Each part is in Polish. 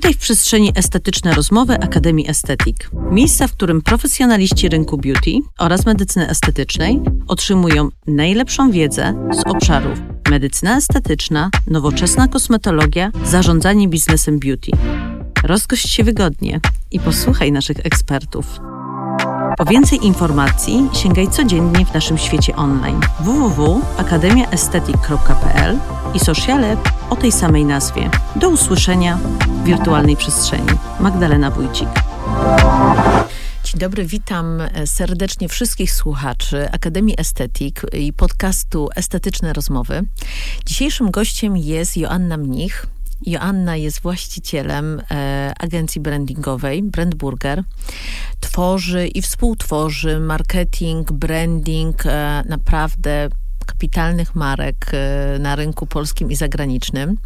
Witaj w przestrzeni Estetyczne Rozmowy Akademii Estetik. Miejsca, w którym profesjonaliści rynku beauty oraz medycyny estetycznej otrzymują najlepszą wiedzę z obszarów medycyna estetyczna, nowoczesna kosmetologia, zarządzanie biznesem beauty. Rozgość się wygodnie i posłuchaj naszych ekspertów. Po więcej informacji sięgaj codziennie w naszym świecie online www.akademiaestetyk.pl i sociale o tej samej nazwie. Do usłyszenia w wirtualnej przestrzeni. Magdalena Wójcik. Dzień dobry, witam serdecznie wszystkich słuchaczy Akademii Estetyk i podcastu Estetyczne Rozmowy. Dzisiejszym gościem jest Joanna Mnich, Joanna jest właścicielem e, agencji brandingowej Brandburger. Tworzy i współtworzy marketing, branding e, naprawdę kapitalnych marek e, na rynku polskim i zagranicznym.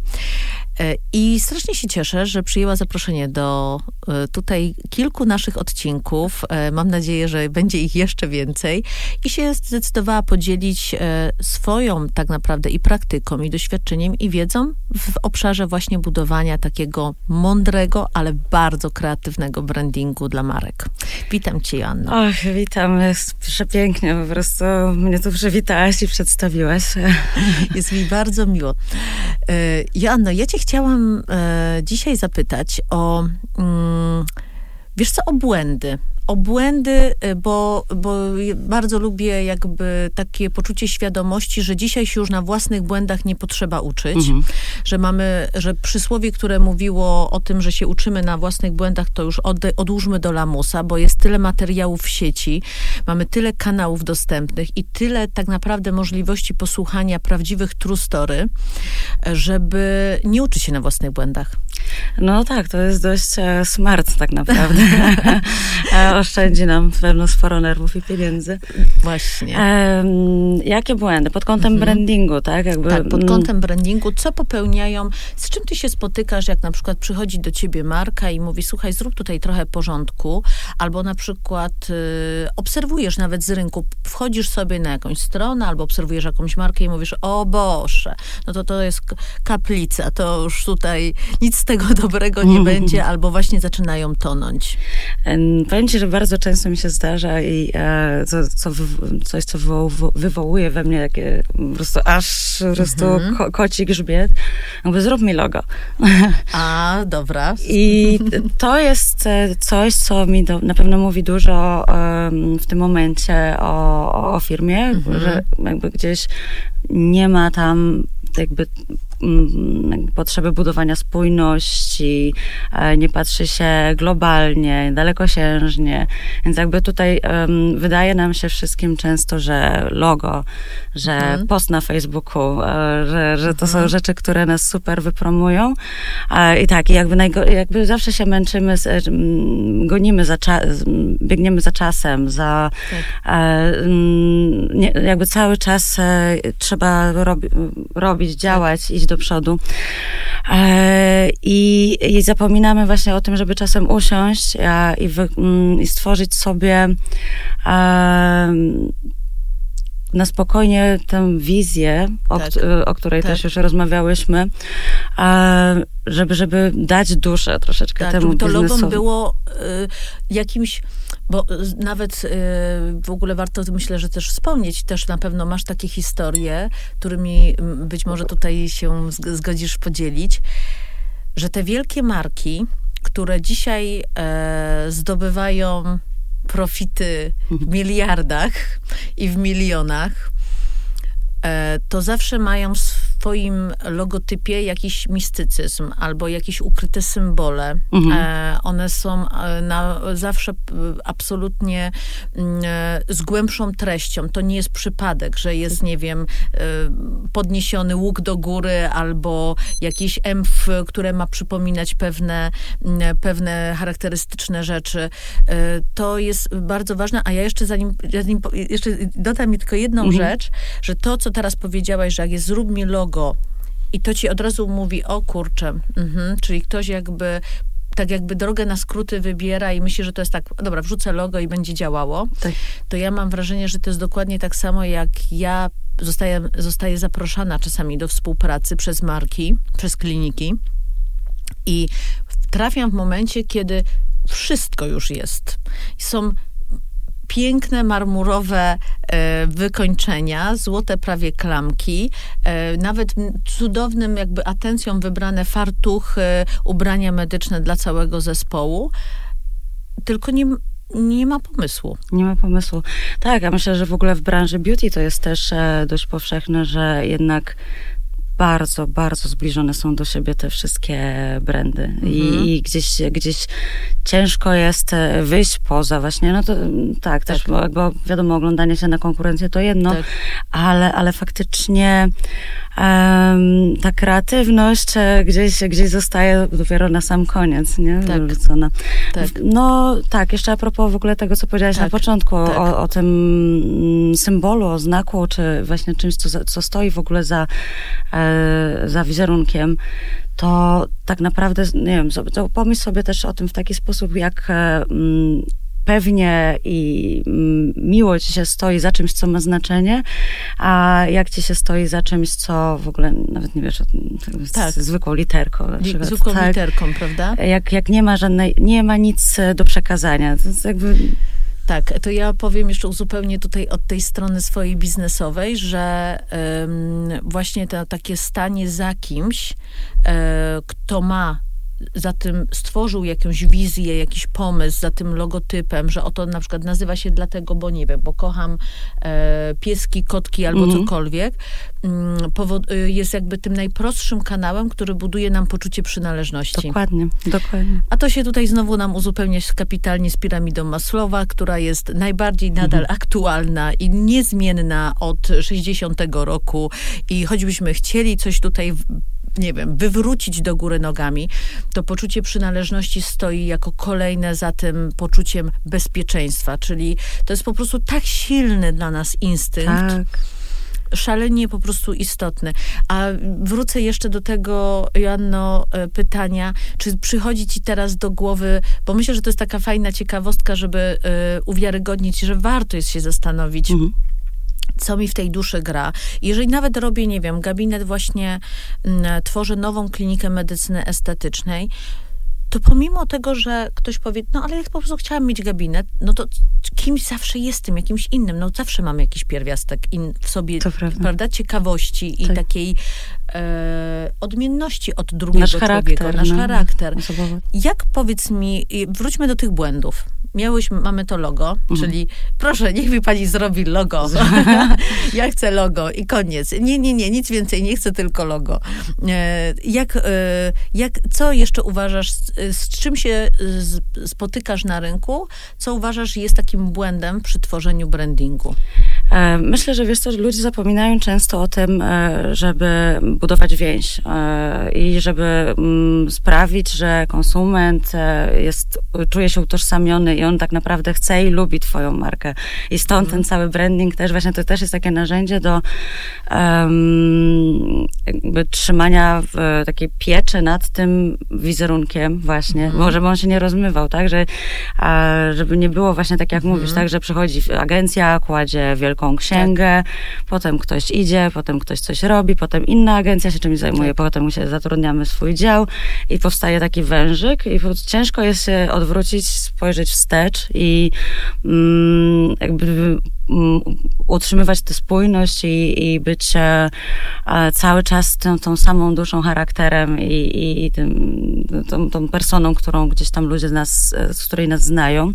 E, I strasznie się cieszę, że przyjęła zaproszenie do e, tutaj kilku naszych odcinków. E, mam nadzieję, że będzie ich jeszcze więcej. I się zdecydowała podzielić swoją tak naprawdę i praktyką, i doświadczeniem, i wiedzą w obszarze właśnie budowania takiego mądrego, ale bardzo kreatywnego brandingu dla marek. Witam cię, Joanna. Och, witam. Jest przepięknie. Po prostu mnie tu przywitałaś i przedstawiłaś. Jest mi bardzo miło. Joanno, ja cię chciałam e, dzisiaj zapytać o, mm, wiesz co, o błędy o błędy, y, bo, bo bardzo lubię jakby takie poczucie świadomości, że dzisiaj się już na własnych błędach nie potrzeba uczyć, mhm. że mamy, że przysłowie, które mówiło o tym, że się uczymy na własnych błędach, to już od, odłóżmy do lamusa, bo jest tyle materiałów w sieci, mamy tyle kanałów dostępnych i tyle tak naprawdę możliwości posłuchania prawdziwych true story, żeby nie uczyć się na własnych błędach. No tak, to jest dość e, smart tak naprawdę. E, oszczędzi nam pewno sporo nerwów i pieniędzy. Właśnie. jakie błędy? Pod kątem mhm. brandingu, tak? Jakby... Tak, pod kątem brandingu. Co popełniają? Z czym ty się spotykasz, jak na przykład przychodzi do ciebie marka i mówi, słuchaj, zrób tutaj trochę porządku, albo na przykład y, obserwujesz nawet z rynku, wchodzisz sobie na jakąś stronę, albo obserwujesz jakąś markę i mówisz, o Boże, no to to jest kaplica, to już tutaj nic z tego dobrego nie będzie, albo właśnie zaczynają tonąć. Powiem ci, że bardzo często mi się zdarza i e, co, co coś, co wywołuje we mnie takie po prostu aż po prostu mhm. ko, koci grzbiet, jakby zrób mi logo. A, dobra. I to jest e, coś, co mi do, na pewno mówi dużo um, w tym momencie o, o firmie, mhm. że jakby gdzieś nie ma tam jakby potrzeby budowania spójności, e, nie patrzy się globalnie, dalekosiężnie. Więc jakby tutaj um, wydaje nam się wszystkim często, że logo, że mhm. post na Facebooku, e, że, że to mhm. są rzeczy, które nas super wypromują. I tak, jakby, najgo, jakby zawsze się męczymy, gonimy za biegniemy za czasem, za tak. e, jakby cały czas e, trzeba robi, robić, działać, tak. Do przodu. E, I, I, zapominamy właśnie o tym, żeby czasem usiąść i, wy, mm, i stworzyć sobie na spokojnie tę wizję, o, tak. o której tak. też już rozmawiałyśmy, żeby, żeby dać duszę troszeczkę tak, temu to biznesowi. było y, jakimś, bo nawet y, w ogóle warto, myślę, że też wspomnieć, też na pewno masz takie historie, którymi być może tutaj się zgodzisz podzielić, że te wielkie marki, które dzisiaj e, zdobywają profity w miliardach i w milionach, e, to zawsze mają swoim logotypie jakiś mistycyzm albo jakieś ukryte symbole. Mhm. E, one są e, na, zawsze absolutnie mm, e, z głębszą treścią. To nie jest przypadek, że jest, nie wiem, podniesiony łuk do góry albo jakiś emf, które ma przypominać pewne, mm, pewne charakterystyczne rzeczy. To jest bardzo ważne, a ja jeszcze zanim, zanim jeszcze dodam mi tylko jedną mhm. rzecz, że to, co teraz powiedziałaś, że jak jest zrób mi logo, I to ci od razu mówi, o kurczę, mhm. czyli ktoś jakby tak jakby drogę na skróty wybiera i myśli, że to jest tak, dobra, wrzucę logo i będzie działało, tak. to ja mam wrażenie, że to jest dokładnie tak samo, jak ja zostaję, zostaję zaproszona czasami do współpracy przez marki, przez kliniki i trafiam w momencie, kiedy wszystko już jest. Są piękne marmurowe e, wykończenia, złote prawie klamki, e, nawet cudownym jakby atencją wybrane fartuchy, ubrania medyczne dla całego zespołu. Tylko nie, nie ma pomysłu. Nie ma pomysłu. Tak, ja myślę, że w ogóle w branży beauty to jest też e, dość powszechne, że jednak bardzo, bardzo zbliżone są do siebie te wszystkie brandy mhm. I, I, gdzieś, gdzieś ciężko jest e, wyjść poza właśnie, no to tak, tak. też, bo, bo wiadomo, oglądanie się na konkurencję to jedno, tak. ale, ale faktycznie um, ta kreatywność e, gdzieś, gdzieś zostaje dopiero na sam koniec, nie? Tak. tak. No tak, jeszcze a propos w ogóle tego, co powiedziałaś tak. na początku, tak. o, o tym mm, symbolu, o znaku, czy właśnie czymś, co, co stoi w ogóle za, e, za wizerunkiem, to tak naprawdę, nie wiem, pomyśl sobie też o tym w taki sposób, jak e, mm, pewnie i miło ci się stoi za czymś, co ma znaczenie, a jak ci się stoi za czymś, co w ogóle nawet nie wiesz, tak. zwykłą literką. Na zwykłą tak, literką, prawda? Jak, jak nie ma żadnej, nie ma nic do przekazania. To jest jakby tak, to ja powiem jeszcze zupełnie tutaj od tej strony swojej biznesowej, że um, właśnie to takie stanie za kimś, um, kto ma za tym stworzył jakąś wizję, jakiś pomysł za tym logotypem, że oto na przykład nazywa się dlatego, bo nie wiem, bo kocham e, pieski, kotki albo -hmm. cokolwiek, mm, y, jest jakby tym najprostszym kanałem, który buduje nam poczucie przynależności. Dokładnie, dokładnie. A to się tutaj znowu nam uzupełnia kapitalnie z piramidą Maslowa, która jest najbardziej nadal -hmm. aktualna i niezmienna od 60 roku i choćbyśmy chcieli coś tutaj nie wiem, wywrócić do góry nogami, to poczucie przynależności stoi jako kolejne za tym poczuciem bezpieczeństwa, czyli to jest po prostu tak silny dla nas instynkt. Tak szalenie po prostu istotny. A wrócę jeszcze do tego, Joanno, e, pytania, czy przychodzi ci teraz do głowy, bo myślę, że to jest taka fajna ciekawostka, żeby y, uwiarygodnić, że warto jest się zastanowić, mhm co mi w tej duszy gra. Jeżeli nawet robię, nie wiem, gabinet właśnie, mm, tworzę nową klinikę medycyny estetycznej, to pomimo tego, że ktoś powie, no ale ja po prostu chciałam mieć gabinet, no to kimś zawsze jestem, jakimś innym, no zawsze mam jakiś pierwiastek in, w sobie, prawda. ciekawości tak. i takiej e, odmienności od drugiego nasz człowieka, charakter, nasz no, charakter. Osobowy. Jak, powiedz mi, wróćmy do tych błędów miałyśmy, mamy to logo, mhm. czyli proszę, niech mi pani zrobi logo. ja chcę logo i koniec. Nie, nie, nie, nic więcej, nie chcę tylko logo. E, jak, e, jak, co jeszcze uważasz, z, z czym się spotykasz na rynku, co uważasz jest takim błędem przy tworzeniu brandingu? E, myślę, że wiesz co, ludzie zapominają często o tym, żeby budować więź i żeby mm, sprawić, że konsument jest, czuje się utożsamiony i on tak naprawdę chce i lubi twoją markę. I stąd ten cały branding też właśnie to też jest takie narzędzie do um, jakby trzymania w, takiej pieczy nad tym wizerunkiem właśnie, mhm. żeby on się nie rozmywał, tak, że żeby nie było właśnie tak jak mhm. mówisz, tak, że przychodzi agencja, kładzie wielką księgę, tak. potem ktoś idzie, potem ktoś coś robi, potem inna agencja się czymś zajmuje, tak. potem się zatrudniamy swój dział i powstaje taki wężyk i ciężko jest się odwrócić, spojrzeć wstecz i mm, jakby utrzymywać tę spójność i, i być e, cały czas tą, tą samą duszą, charakterem i, i, i tym, tą, tą personą, którą gdzieś tam ludzie nas, z której nas znają,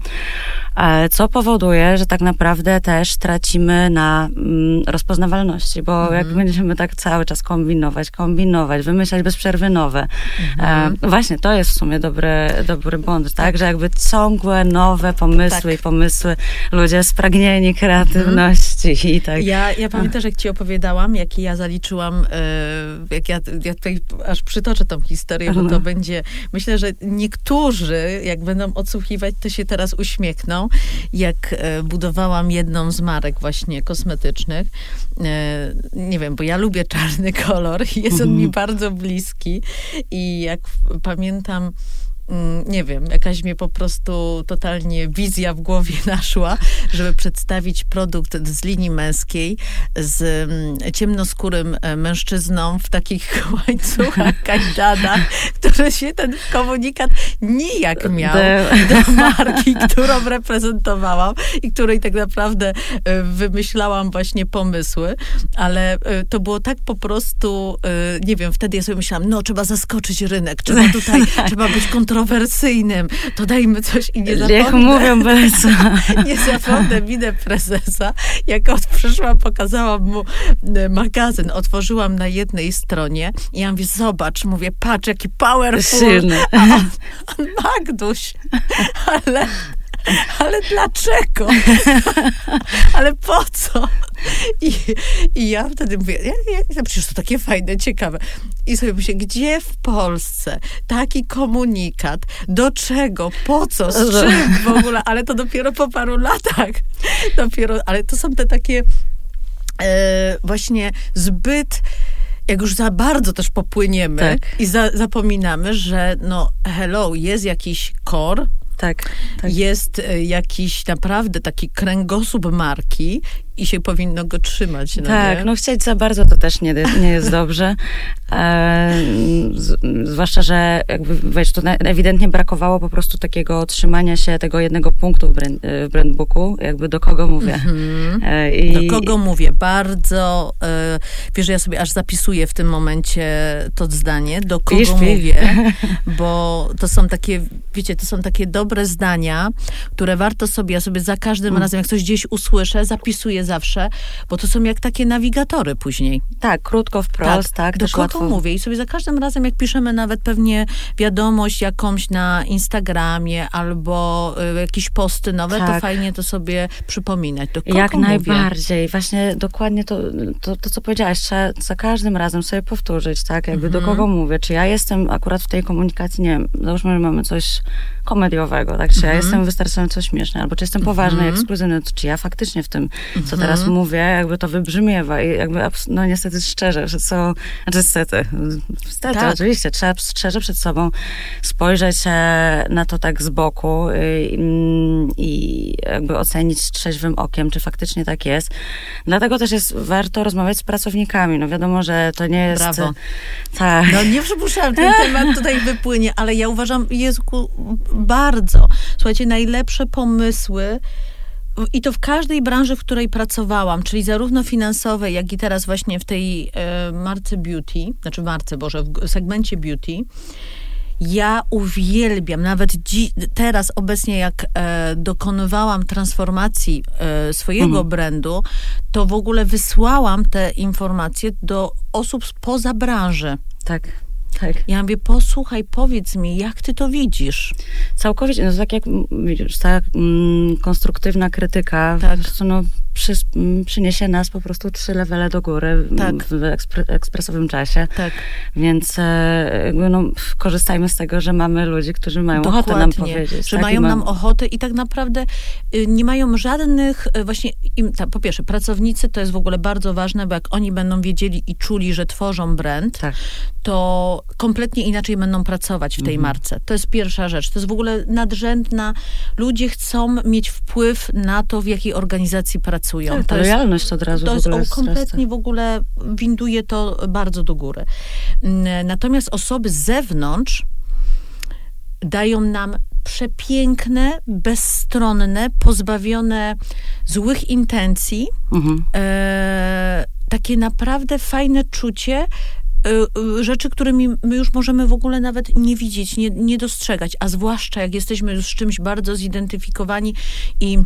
e, co powoduje, że tak naprawdę też tracimy na mm, rozpoznawalności, bo mhm. jak będziemy tak cały czas kombinować, kombinować, wymyślać bez przerwy nowe. Mhm. E, właśnie, to jest w sumie dobry, dobry błąd, tak, że jakby ciągłe nowe pomysły tak. i pomysły, ludzie spragnieni kreatywności mhm. i tak. Ja, ja pamiętam, jak ci opowiadałam, jaki ja zaliczyłam, e, jak ja, ja tutaj aż przytoczę tą historię, bo to będzie, myślę, że niektórzy, jak będą odsłuchiwać, to się teraz uśmiechną, jak e, budowałam jedną z marek właśnie kosmetycznych. E, nie wiem, bo ja lubię czarny kolor jest on mi mhm. bardzo bliski i jak pamiętam, nie wiem, jakaś mnie po prostu totalnie wizja w głowie naszła, żeby przedstawić produkt z linii męskiej z mm, ciemnoskórym e, mężczyzną w takich łańcuchach, kajdanach, który się ten komunikat nijak miał do marki, którą reprezentowałam i której tak naprawdę e, wymyślałam właśnie pomysły, ale e, to było tak po prostu, e, nie wiem, wtedy ja sobie myślałam, no trzeba zaskoczyć rynek, trzeba tutaj, trzeba być kontrowersyjnym, to dajmy coś i nie zapomnę. Jak mówią, co. Nie zapomnę minę prezesa, jak przyszłam, pokazałam mu magazyn, otworzyłam na jednej stronie i ja mówię, zobacz, mówię, patrz, jaki powerful. Silny. A on, on Magduś, ale ale dlaczego? ale po co? I, I ja wtedy mówię, ja, ja, przecież to takie fajne, ciekawe. I sobie myślę, gdzie w Polsce taki komunikat, do czego, po co, z czym w ogóle, ale to dopiero po paru latach. Dopiero, ale to są te takie e, właśnie zbyt jak już za bardzo też popłyniemy Tak. i za, zapominamy, że no hello, jest jakiś core, Tak, tak. jest e, jakiś naprawdę taki kręgosłup marki i się powinno go trzymać. No tak, nie? no chcieć za bardzo to też nie, nie jest dobrze. E, z, zwłaszcza, że jakby, wiesz, na- ewidentnie brakowało po prostu takiego trzymania się tego jednego punktu w, brand, w brandbooku, jakby do kogo mówię. Mhm. E, i, Do kogo mówię? Bardzo, e, wiesz, że ja sobie aż zapisuję w tym momencie to zdanie, do kogo mówię, bo to są takie, wiecie, to są takie dobre zdania, które warto sobie, ja sobie za każdym Mm. razem, jak coś gdzieś usłyszę, zapisuję zawsze, bo to są jak takie nawigatory później. Tak, krótko, wprost, tak, do też kogo łatwo. mówię i sobie za każdym razem, jak piszemy nawet pewnie wiadomość jakąś na Instagramie albo y, jakieś posty nowe, to Tak. fajnie to sobie przypominać. Do kogo Jak mówię? najbardziej. Właśnie dokładnie to, to, to, co powiedziałaś, trzeba za każdym razem sobie powtórzyć, tak? Jakby do Mhm. kogo mówię. Czy ja jestem akurat w tej komunikacji, nie wiem, załóżmy, że mamy coś komediowego, tak? Czy ja Mhm. jestem wystarczająco śmieszny, albo czy jestem poważny, ekskluzywny, to czy ja faktycznie w tym, co teraz Mhm. mówię, jakby to wybrzmiewa i jakby, no niestety szczerze, że co, znaczy niestety, niestety, Tak. oczywiście, trzeba szczerze przed sobą spojrzeć e, na to tak z boku mm, i jakby ocenić trzeźwym okiem, czy faktycznie tak jest. Dlatego też jest warto rozmawiać z pracownikami. No wiadomo, że to nie jest... Brawo. Tak. No nie przypuszczałam, ten temat tutaj wypłynie, ale ja uważam, Jezu, bardzo. Słuchajcie, najlepsze pomysły i to w każdej branży, w której pracowałam, czyli zarówno finansowej, jak i teraz właśnie w tej e, marce beauty, znaczy marce, Boże, w segmencie beauty, ja uwielbiam, nawet teraz obecnie jak e, dokonywałam transformacji e, swojego Mhm. brandu, to w ogóle wysłałam te informacje do osób spoza branży. Tak. Tak. Ja mówię, posłuchaj, powiedz mi, jak ty to widzisz? Całkowicie, no tak jak widzisz, ta mm, konstruktywna krytyka Tak. no, przy, mm, przyniesie nas po prostu trzy levele do góry Tak. w ekspre, ekspresowym czasie. Tak. Więc e, jakby, no, korzystajmy z tego, że mamy ludzi, którzy mają ochotę nam powiedzieć. że tak? mają I ma- nam ochotę i tak naprawdę y, nie mają żadnych, y, właśnie, im, ta, po pierwsze, pracownicy to jest w ogóle bardzo ważne, bo jak oni będą wiedzieli i czuli, że tworzą brand, Tak. to kompletnie inaczej będą pracować w tej Mhm. marce. To jest pierwsza rzecz. To jest w ogóle nadrzędna. Ludzie chcą mieć wpływ na to, w jakiej organizacji pracują. Tak, ta to jest lojalność od razu to jest jest kompletnie w ogóle winduje to bardzo do góry. Natomiast osoby z zewnątrz dają nam przepiękne, bezstronne, pozbawione złych intencji, Mhm. e, takie naprawdę fajne czucie e, e, rzeczy, którymi my już możemy w ogóle nawet nie widzieć, nie, nie dostrzegać, a zwłaszcza jak jesteśmy już z czymś bardzo zidentyfikowani i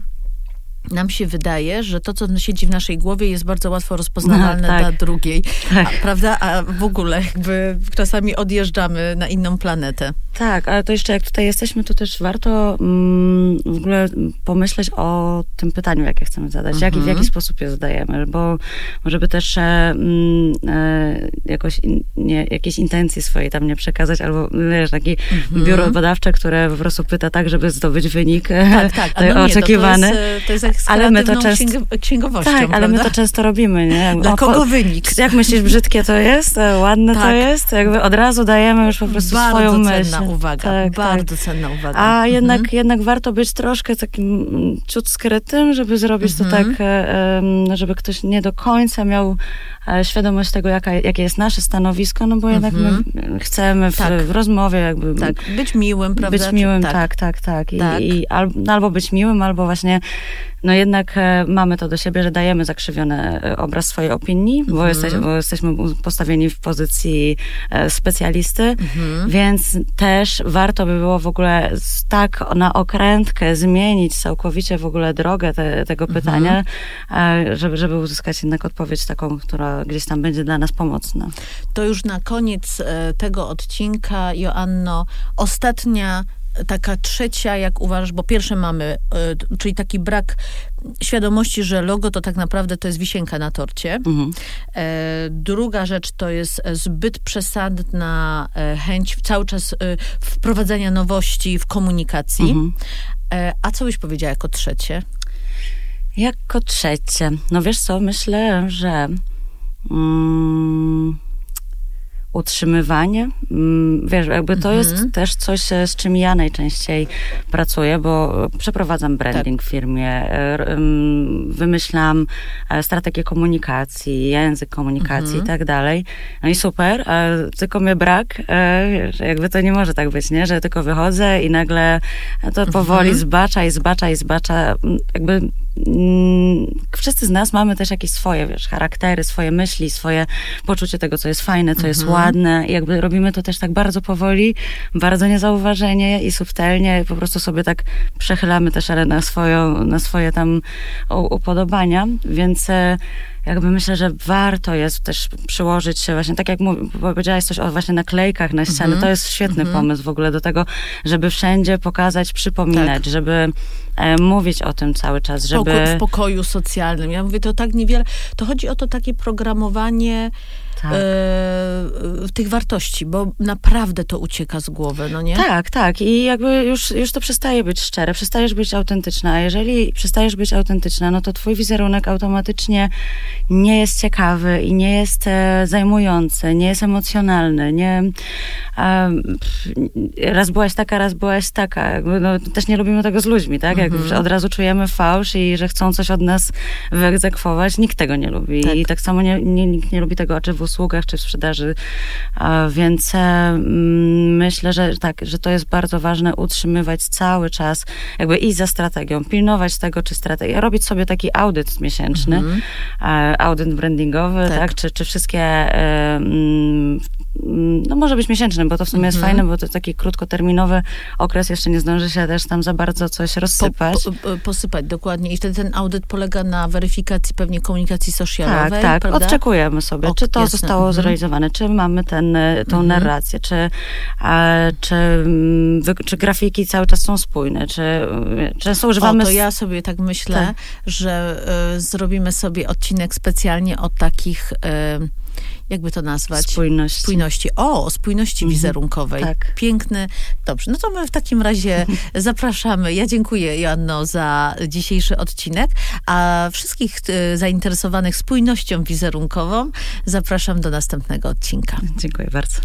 nam się wydaje, że to, co siedzi w naszej głowie, jest bardzo łatwo rozpoznawalne No, tak. dla drugiej. Tak. A, prawda? A w ogóle jakby czasami odjeżdżamy na inną planetę. Tak, ale to jeszcze jak tutaj jesteśmy, to też warto mm, w ogóle pomyśleć o tym pytaniu, jakie chcemy zadać, jak i w Mhm. jaki sposób je zadajemy, bo żeby też e, mm, e, jakoś in, nie, jakieś intencje swojej tam nie przekazać, albo wiesz, takie Mhm. biuro badawcze, które po prostu pyta tak, żeby zdobyć wynik e, Tak, tak. No nie, to, to, oczekiwany. jest, to jest jak z ale my to często- księg- księgowością, Tak, ale my to często robimy, nie? Dla kogo po- wynik? Jak myślisz, brzydkie to jest, e, ładne to Tak. jest? Jakby od razu dajemy już po prostu bardzo swoją cenna myśl. uwaga, Tak, tak. bardzo cenna uwaga. A jednak, Mhm. jednak warto być troszkę takim mm, ciut skrytym, żeby zrobić to Mhm. tak, e, żeby ktoś nie do końca miał e, świadomość tego, jaka, jakie jest nasze stanowisko, no bo jednak my chcemy w, Tak. w rozmowie jakby Tak, być miłym, prawda? być miłym, tak, tak, tak. I, Tak. i al, no albo być miłym, albo właśnie, no jednak e, mamy to do siebie, że dajemy zakrzywiony e, obraz swojej opinii, Mhm. bo, jesteś, bo jesteśmy postawieni w pozycji e, specjalisty, Mhm. więc też warto by było w ogóle tak na okrętkę zmienić całkowicie w ogóle drogę te, tego Mhm. pytania, żeby, żeby uzyskać jednak odpowiedź taką, która gdzieś tam będzie dla nas pomocna. To już na koniec tego odcinka, Joanno, ostatnia, taka trzecia, jak uważasz, bo pierwsze mamy, t- czyli taki brak świadomości, że logo to tak naprawdę to jest wisienka na torcie. Mhm. E, druga rzecz to jest zbyt przesadna e, chęć cały czas e, wprowadzania nowości w komunikacji. Mhm. E, a co byś powiedziała jako trzecie? Jako trzecie, no wiesz co, myślę, że mm, utrzymywanie, mm, wiesz, jakby to jest też coś, e, z czym ja najczęściej pracuję, bo przeprowadzam branding w firmie, e, ym, wymyślam e, strategię komunikacji, język komunikacji i tak dalej. No i super, tylko mnie brak, wiesz, jakby to nie może tak być, nie, że tylko wychodzę i nagle to powoli zbacza i zbacza i zbacza, mm, jakby mm, wszyscy z nas mamy też jakieś swoje, wiesz, charaktery, swoje myśli, swoje poczucie tego, co jest fajne, co jest ładne. I jakby robimy to też tak bardzo powoli, bardzo niezauważenie i subtelnie, po prostu sobie tak przechylamy też ale na, swoją, na swoje tam upodobania, więc e, jakby myślę, że warto jest też przyłożyć się właśnie, tak jak powiedziałaś coś o właśnie naklejkach na ściany, to jest świetny pomysł w ogóle do tego, żeby wszędzie pokazać, przypominać, żeby e, mówić o tym cały czas, żeby... W pokoju socjalnym. Ja mówię, to tak niewiele. To chodzi o to takie programowanie Tak. e, e, tych wartości, bo naprawdę to ucieka z głowy, no nie? Tak, tak. I jakby już, już to przestaje być szczere, przestajesz być autentyczna. A jeżeli przestajesz być autentyczna, no to twój wizerunek automatycznie nie jest ciekawy i nie jest e, zajmujący, nie jest emocjonalny, nie... Raz byłaś taka, raz byłaś taka. Jakby, no, też nie lubimy tego z ludźmi, tak? Jak Mhm. od razu czujemy fałsz i że chcą coś od nas wyegzekwować. Nikt tego nie lubi. Tak. I tak samo nie, nie, nikt nie lubi tego, czy w usługach, czy w sprzedaży. Więc e, mm, myślę, że tak, że to jest bardzo ważne utrzymywać cały czas, jakby iść za strategią, pilnować tego, czy strategia, robić sobie taki audyt miesięczny, e, audyt brandingowy, Mhm. Tak. tak, czy, czy wszystkie, e, mm, no może być miesięczny, bo to w sumie jest Mhm. fajne, bo to taki krótkoterminowy okres, jeszcze nie zdąży się też tam za bardzo coś rozsypać. Po, po, posypać, dokładnie. I wtedy ten audyt polega na weryfikacji pewnie komunikacji socialowej, Tak, tak. prawda? Odczekujemy sobie, Ok, czy to jasne, zostało mhm. zrealizowane, czy mamy ten, e, tą Mhm. narrację, czy, e, czy, mm, wy, czy grafiki cały czas są spójne, czy e, często używamy... O, to ja sobie tak myślę, Tak. że y, zrobimy sobie odcinek specjalnie o takich, y, jakby to nazwać? Spójności. Spójności. O, spójności wizerunkowej. tak. Piękny. Dobrze, no to my w takim razie zapraszamy. Ja dziękuję, Joanno, za dzisiejszy odcinek, a wszystkich y, zainteresowanych spójnością wizerunkową zapraszam do następnego odcinka. Dziękuję bardzo.